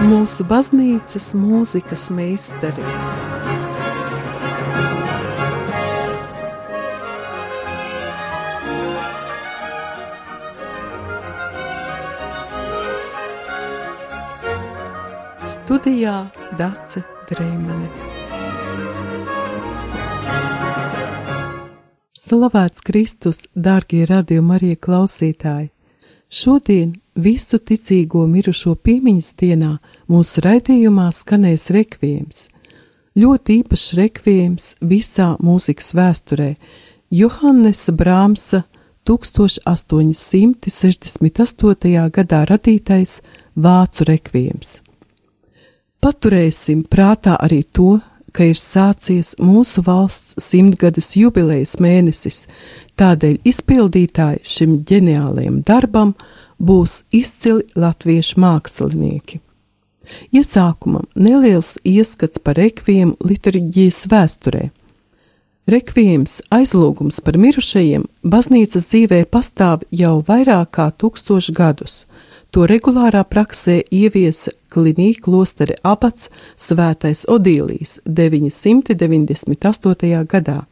mūsu baznīcas mūzikas meistari. Studijā Dace Dreimane. Slavēts Kristus, dārgie radījumi, arī klausītāji! Šodien visu ticīgo mirušo piemiņas dienā mūsu raidījumā skanēs rekvijams. Ļoti īpašs rekvijams visā mūzikas vēsturē - Johannesa Brāmsa 1868. gadā radītais vācu rekvijams. Paturēsim prātā arī to, ka ir sācies mūsu valsts simtgades jubilejas mēnesis, tādēļ izpildītāji šim ģeniālajam darbam būs izcili latviešu mākslinieki. Iesākumam neliels ieskats par rekviem liturģijas vēsturē. Rekvijams aizlūgums par mirušajiem baznīcas dzīvē pastāv jau vairāk kā tūkstošu gadus. To regulārā praksē ieviesa Klinīka klosteri abats Svētais Odīlijs 998. gadā.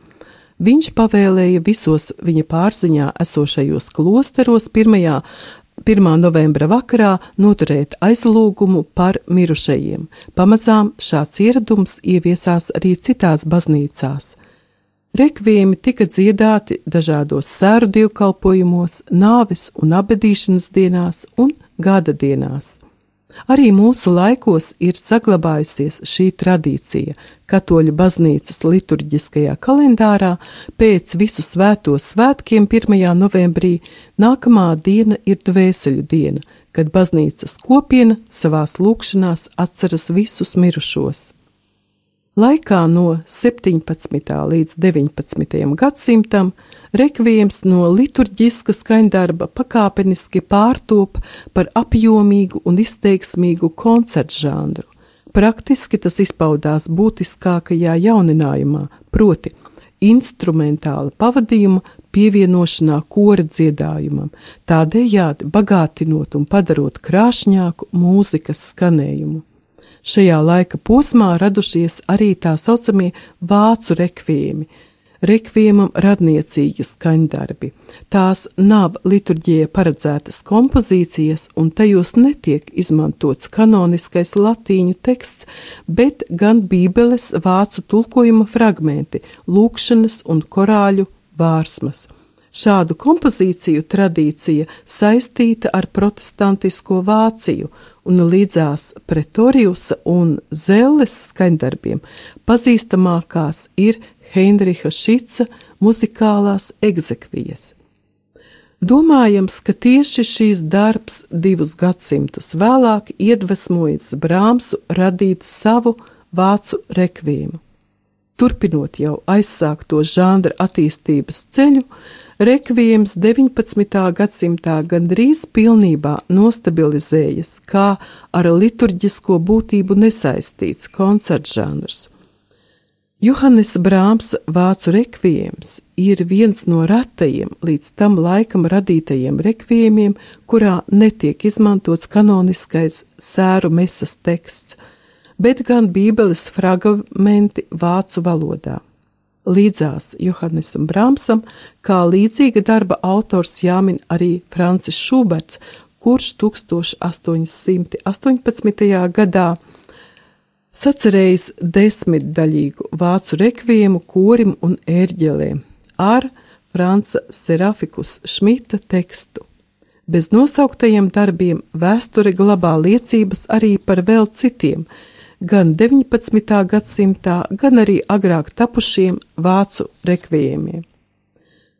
Viņš pavēlēja visos viņa pārziņā esošajos klosteros 1. 1. novembra vakarā noturēt aizlūgumu par mirušajiem. Pamazām šāds ieradums ieviesās arī citās baznīcās. Rekviemi tika dziedāti dažādos sēru dievkalpojumos, nāves un abedīšanas dienās un gada dienās. Arī mūsu laikos ir saglabājusies šī tradīcija. Katoļu baznīcas liturģiskajā kalendārā pēc visu svēto svētkiem 1. novembrī nākamā diena ir dvēseļu diena, kad baznīcas kopiena savās lūkšanās atceras visus mirušos. Laikā no 17. līdz 19. gadsimtam rekvijams no liturģiska skaņdarba pakāpeniski pārtop par apjomīgu un izteiksmīgu koncertu žanru. Praktiski tas izpaudās būtiskākajā jauninājumā, proti, instrumentāla pavadījuma pievienošanā kora dziedājumam, tādējādi bagātinot un padarot krāšņāku mūzikas skanējumu. Šajā laika posmā radušies arī tā saucamie vācu rekvijumi, rekvijumam radniecīgi skaņdarbi. Tās nav liturģijai paredzētas kompozīcijas, un tajos netiek izmantots kanoniskais latīņu teksts, bet gan bībeles vācu tulkojuma fragmenti, lūkšanas un korāļu vārsmas. Šādu kompozīciju tradīcija saistīta ar protestantisko Vāciju un līdzās Pretoriusa un Zelles skaņdarbiem pazīstamākās ir Heinricha Šica muzikālās egzekvijas. Domājams, ka tieši šīs darbs divus gadsimtus vēlāk iedvesmojas Brāmsu radīt savu vācu rekvīmu. Turpinot jau aizsākto žanra attīstības ceļu, Rekvijams 19. gadsimtā gandrīz pilnībā nostabilizējas kā ar liturģisko būtību nesaistīts koncerts žanrs. Johannes Brāms vācu rekvijams ir viens no retajiem līdz tam laikam radītajiem rekvijumiem, kurā netiek izmantots kanoniskais sēru mesas teksts, bet gan bībeles fragmenti vācu valodā līdzās Johannesam Brāmsam, kā līdzīga darba autors jāmin arī Francis Šuberts, kurš 1818. gadā sacerējis desmitdaļīgu vācu rekviemu korim un ērģelēm ar Franca Serafikus Šmita tekstu. Bez nosauktajiem darbiem vēsture glabā liecības arī par vēl citiem, gan 19. gadsimtā, gan arī agrāk tapušiem vācu rekvijiem.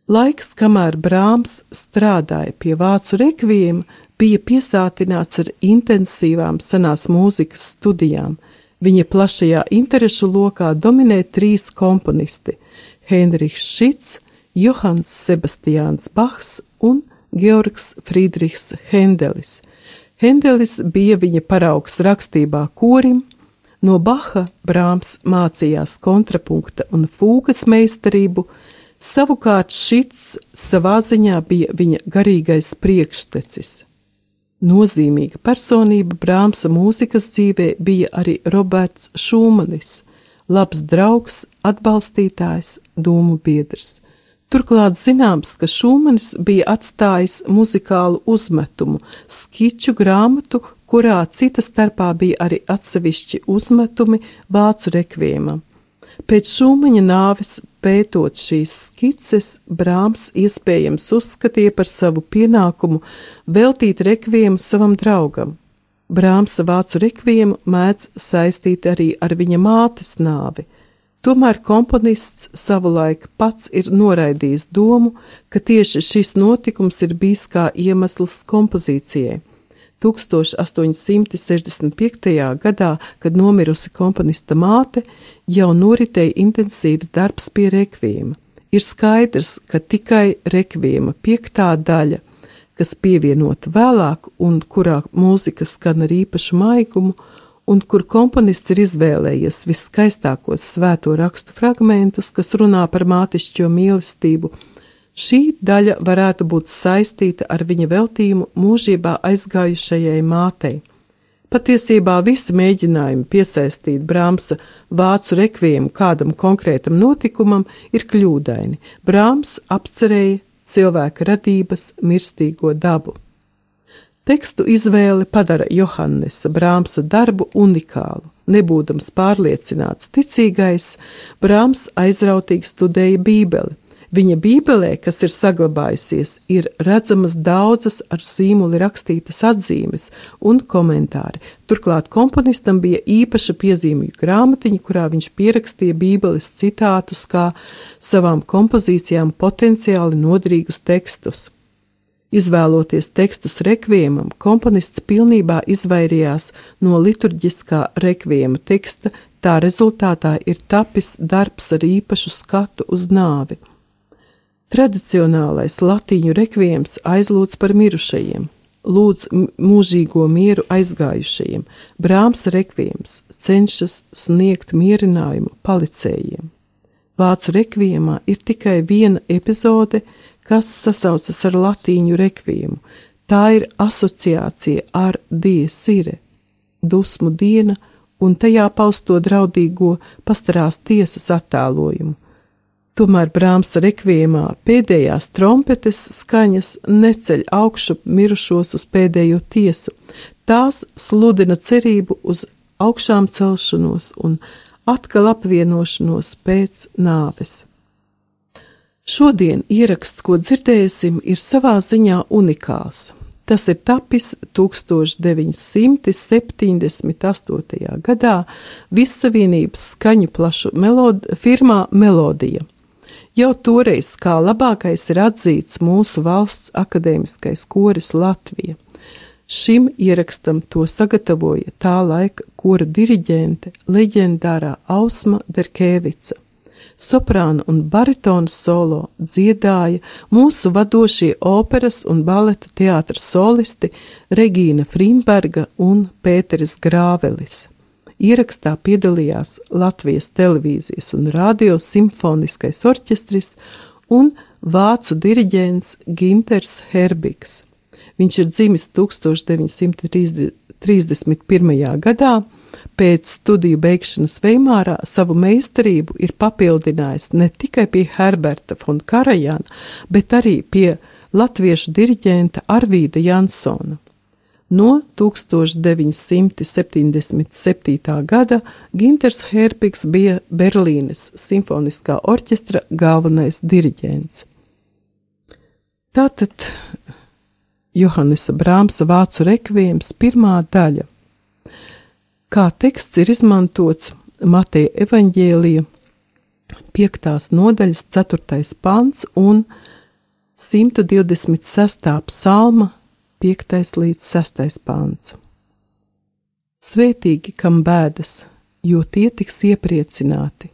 Laiks, kamēr Brāms strādāja pie vācu rekvijiem, bija piesātināts ar intensīvām senās mūzikas studijām. Viņa plašajā interešu lokā dominē trīs komponisti - Heinrichs Šits, Johans Sebastians Bachs un Georgs Friedrichs Hendelis. Hendelis bija viņa paraugs rakstībā korim, No Baha Brāms mācījās kontrapunkta un fūgas meistarību, savukārt šits savā ziņā bija viņa garīgais priekštecis. Nozīmīga personība Brāmsa mūzikas dzīvē bija arī Roberts Šūmanis, labs draugs, atbalstītājs, domu biedrs. Turklāt zināms, ka Šūmanis bija atstājis muzikālu uzmetumu, skiču grāmatu, kurā cita starpā bija arī atsevišķi uzmetumi vācu rekviemam. Pēc šūmaņa nāves, pētot šīs skices, Brāms iespējams uzskatīja par savu pienākumu veltīt rekviemu savam draugam. Brāmsa vācu rekviemu mēdz saistīt arī ar viņa mātes nāvi. Tomēr komponists savulaik pats ir noraidījis domu, ka tieši šis notikums ir bijis kā iemesls kompozīcijai. 1865. gadā, kad nomirusi komponista māte, jau noritēja intensīvs darbs pie rekvīma. Ir skaidrs, ka tikai rekvīma piektā daļa, kas pievienota vēlāk un kurā mūzika skan ar īpašu maigumu, un kur komponists ir izvēlējies viskaistākos svēto rakstu fragmentus, kas runā par mātišķo mīlestību, Šī daļa varētu būt saistīta ar viņa veltījumu mūžībā aizgājušajai mātei. Patiesībā visi mēģinājumi piesaistīt Brāmsa vācu rekviem kādam konkrētam notikumam ir kļūdaini. Brāms apcerēja cilvēka radības mirstīgo dabu. Tekstu izvēle padara Johannesa Brāmsa darbu unikālu. Nebūdams pārliecināts ticīgais, Brāms aizrautīgi studēja Bībeli Viņa bībelē, kas ir saglabājusies, ir redzamas daudzas ar sīmuli rakstītas atzīmes un komentāri. Turklāt komponistam bija īpaša piezīmju grāmatiņa, kurā viņš pierakstīja bībeles citātus kā savām kompozīcijām potenciāli nodrīgus tekstus. Izvēloties tekstus rekviemam, komponists pilnībā izvairījās no liturģiskā rekviema teksta, tā rezultātā ir tapis darbs ar īpašu skatu uz nāvi. Tradicionālais latīņu rekvijams aizlūdz par mirušajiem, lūdz mūžīgo mieru aizgājušajiem, Brāms rekvijams cenšas sniegt mierinājumu palicējiem. Vācu rekvijamā ir tikai viena epizode, kas sasaucas ar latīņu rekvijamu. Tā ir asociācija ar diesire, dusmu diena un tajā pausto draudīgo pastarās tiesas attēlojumu Tomēr Brāmsa rekvijumā pēdējās trompetes skaņas neceļ augšu mirušos uz pēdējo tiesu. Tās sludina cerību uz augšām celšanos un atkal apvienošanos pēc nāves. Šodien ieraksts, ko dzirdēsim, ir savā ziņā unikāls. Tas ir tapis 1978. gadā Vissavienības skaņu plašu melod firmā Melodija. Jau toreiz kā labākais ir atzīts mūsu valsts akadēmiskais koris Latvija. Šim ierakstam to sagatavoja tā laika kora diriģente leģendārā Ausma Derkevica. Soprāna un baritona solo dziedāja mūsu vadošie operas un baleta teātras solisti Regīna Frimberga un Pēteris Grāvelis. Ierakstā piedalījās Latvijas televīzijas un radio simfoniskais orķestris un vācu diriģents Ginters Herbigs. Viņš ir dzimis 1931. gadā, pēc studiju beigšanas Veimārā savu meistarību ir papildinājis ne tikai pie Herberta von Karajana, bet arī pie latviešu diriģenta Arvīda Jansona. No 1977. gada Ginters Herpiks bija Berlīnes simfoniskā orķestra galvenais diriģents. Tātad Johannesa Brāmsa vācu rekvijams pirmā daļa. Kā teksts ir izmantots Mateja evaņģēlija 5. nodaļas 4. pants un 126. psalma 5. līdz 6. pāns. Svētīgi, kam bēdas, jo tie tiks iepriecināti.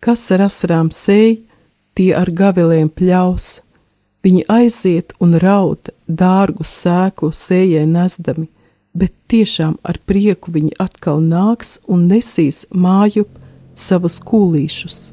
Kas ar asarām sēj, tie ar gaviliem pļaus, viņi aiziet un raud dārgu sēklu sējai nesdami, bet tiešām ar prieku viņi atkal nāks un nesīs māju savus kūlīšus.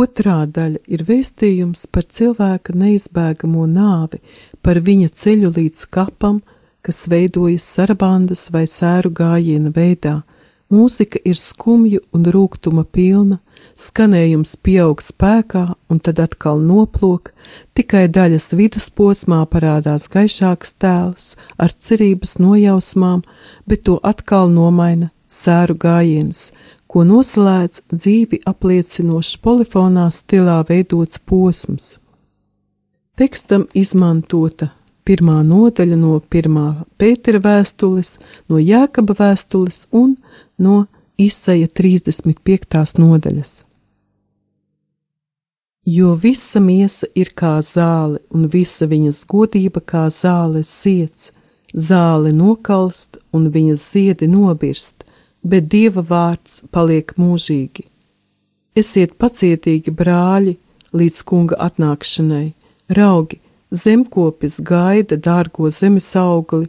Otrā daļa ir vēstījums par cilvēka neizbēgamo nāvi, par viņa ceļu līdz kapam, kas veidojas sarabandas vai sēru gājiena veidā. Mūzika ir skumju un rūkuma pilna, skanējums pieaug spēkā un tad atkal noplok, tikai daļas vidusposmā parādās gaišāks tēls ar cerības nojausmām, bet to atkal nomaina sēru gājiens, ko noslēdz dzīvi apliecinošs polifonā stilā veidots posms. Tekstam izmantota pirmā nodaļa no pirmā Pētera vēstules, no Jēkaba vēstules un no Isaija 35. nodaļas. Jo visa miesa ir kā zāle, un visa viņas godība kā zāles zieds, zāle nokalst un viņas ziedi nobirst, bet Dieva vārds paliek mūžīgi. Esiet pacietīgi, brāļi, līdz kunga atnākšanai, raugi, zemkopis gaida dārgo zemes augli,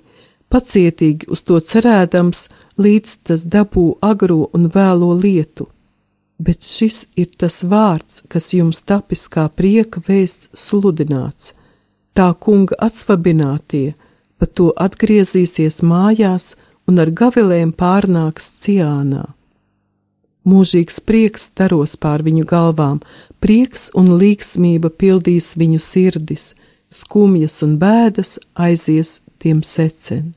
pacietīgi uz to cerēdams, līdz tas dabū agro un vēlo lietu. Bet šis ir tas vārds, kas jums tapis kā prieka vēsts sludināts. Tā kunga atsvabinātie, pa to atgriezīsies mājās un ar gavilēm pārnāks ciānā. Mūžīgs prieks staros pār viņu galvām, prieks un līgsmība pildīs viņu sirdis, skumjas un bēdas aizies tiem secen.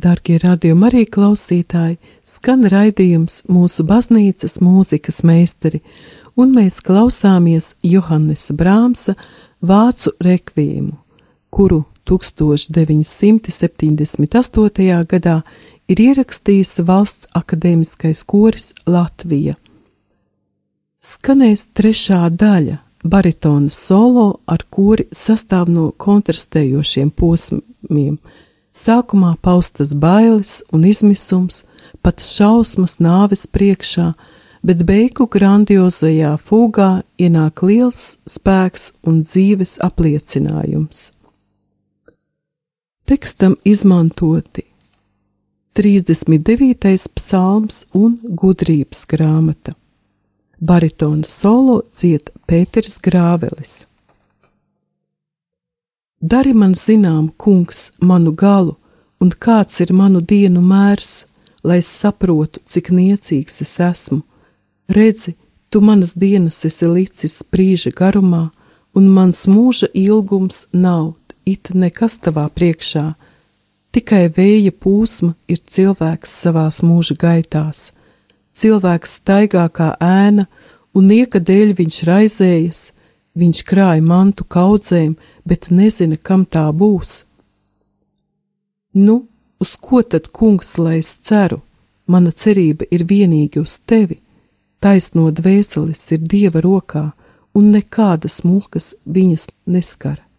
Darbie radījumi arī klausītāji, skan raidījums mūsu baznīcas mūzikas meistari, un mēs klausāmies Johannesa Brāmsa vācu rekvīmu, kuru 1978. gadā ir ierakstījis Valsts akadēmiskais koris Latvija. Skanēs trešā daļa - baritona solo, ar kuri sastāv no kontrastējošiem posmiem Sākumā paustas bailes un izmisums, pat šausmas nāves priekšā, bet beigu grandiozajā fūgā ienāk liels spēks un dzīves apliecinājums. Tekstam izmantoti 39. psalms un gudrības grāmata. Baritona solo dzied Pēters Grāvelis. Dari man zinām, kungs, manu galu, un kāds ir manu dienu mērs, lai es saprotu, cik niecīgs es esmu. Redzi, tu manas dienas esi licis brīža garumā, un mans mūža ilgums nav it nekas tavā priekšā. Tikai vēja pūsma ir cilvēks savās mūža gaitās. Cilvēks staigā kā ēna, un nieka dēļ viņš raizējas, viņš krāja mantu kaudzēm, bet nezina, kam tā būs. Nu, uz ko tad, kungs, lai es ceru? Mana cerība ir vienīgi uz tevi. Taisno dvēseles ir dieva rokā, un nekādas mukas viņas neskara.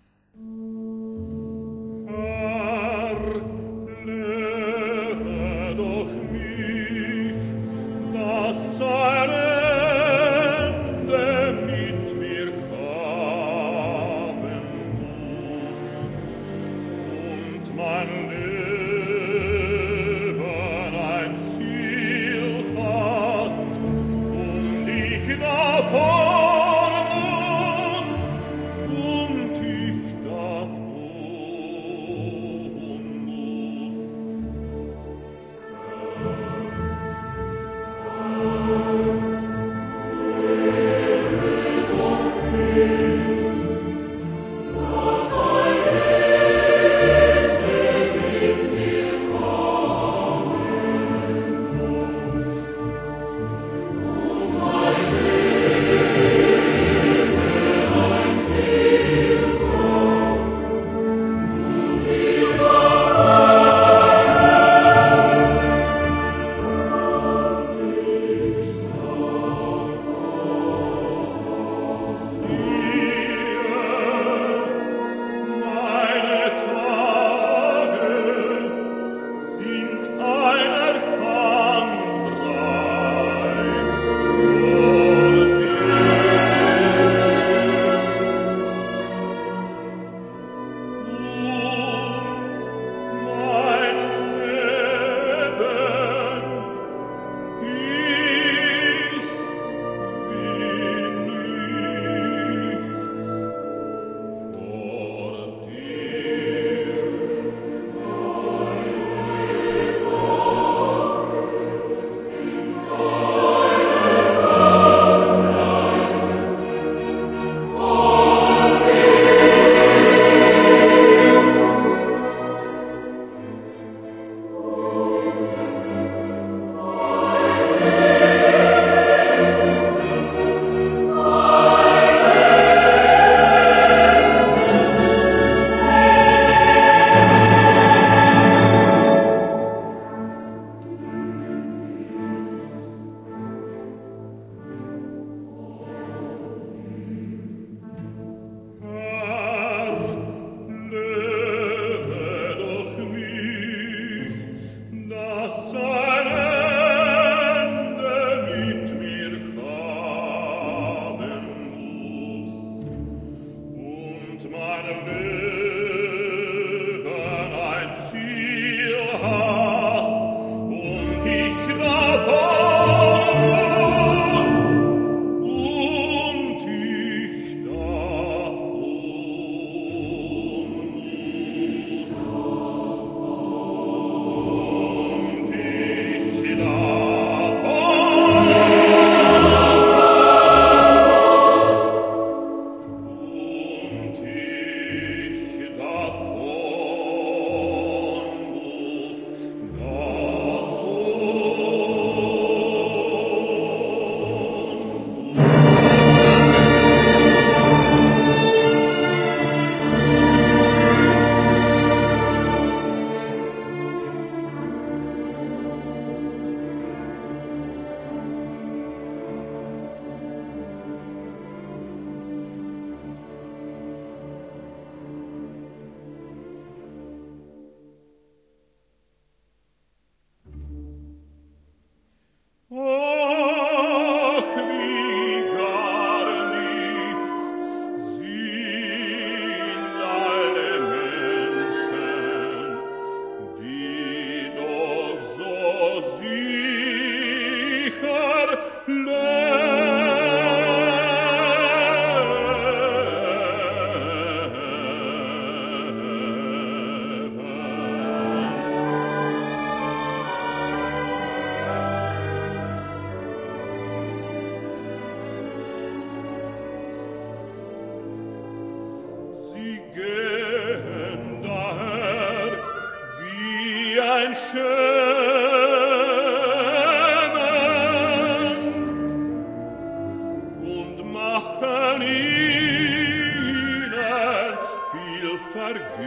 vergebliche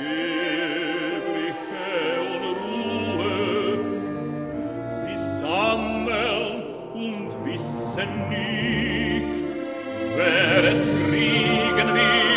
Unruhe. Sie sammeln und wissen nicht, wer es kriegen will.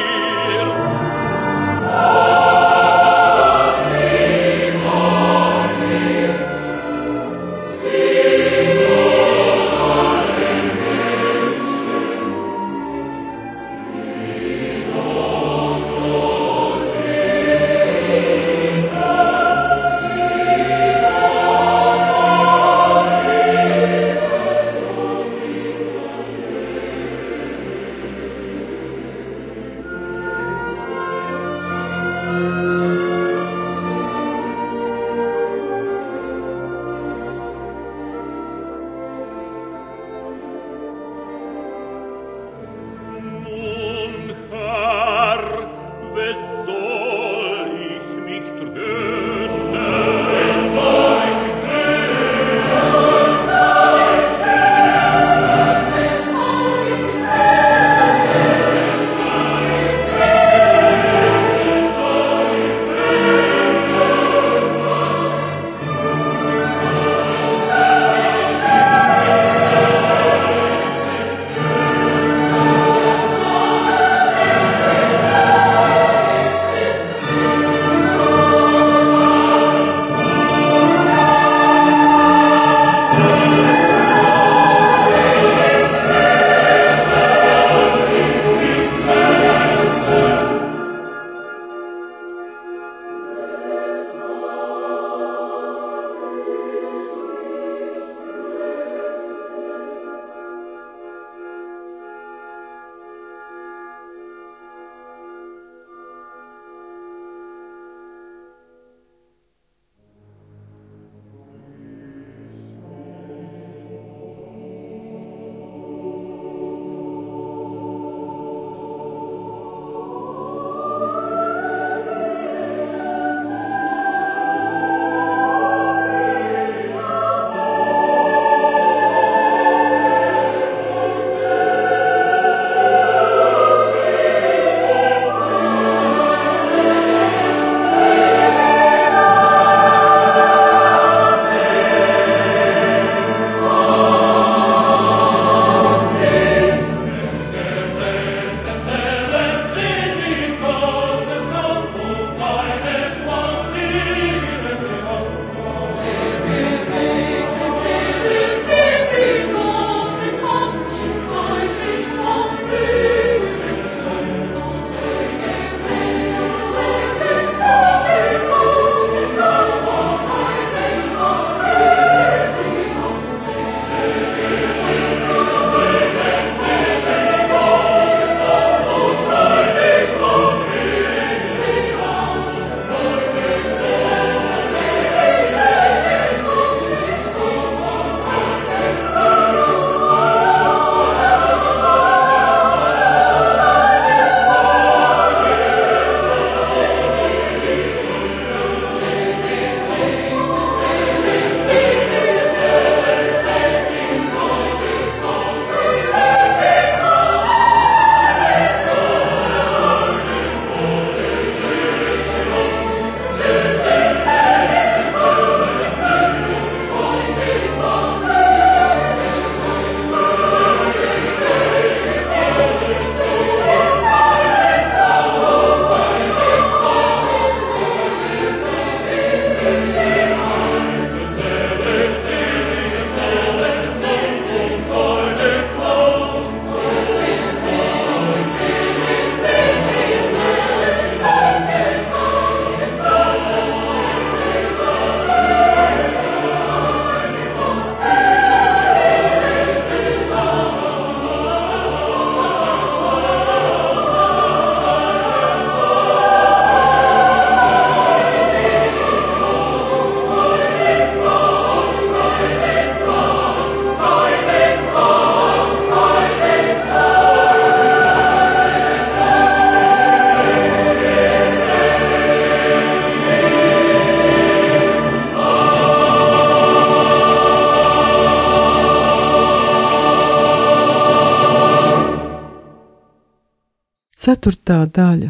Ceturtā daļa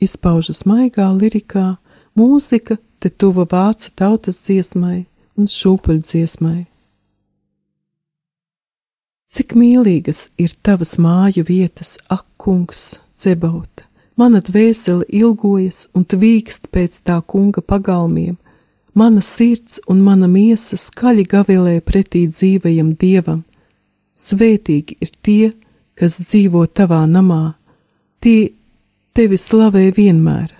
izpaužas maigā lirikā, mūzika te tuva vācu tautas dziesmai un šūpuļdziesmai. Cik mīlīgas ir tavas māju vietas, ak, kungs, cebauta! Mana dvēsele ilgojas un tvīkst pēc tā kunga pagalmiem, mana sirds un mana miesa skaļi gavilē pretī dzīvajam dievam. Svētīgi ir tie, kas dzīvo tavā namā, tie tevi slavē vienmēr.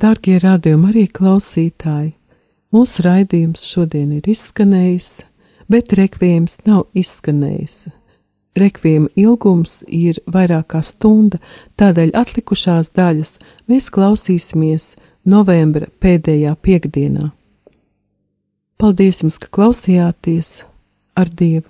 Darbie radījumi arī klausītāji, mūsu raidījums šodien ir izskanējis, bet rekvijums nav izskanējis. Rekvijuma ilgums ir vairāk kā stunda, tādēļ atlikušās daļas mēs klausīsimies novembra pēdējā piekdienā. Paldies jums, ka klausījāties ar Dievu!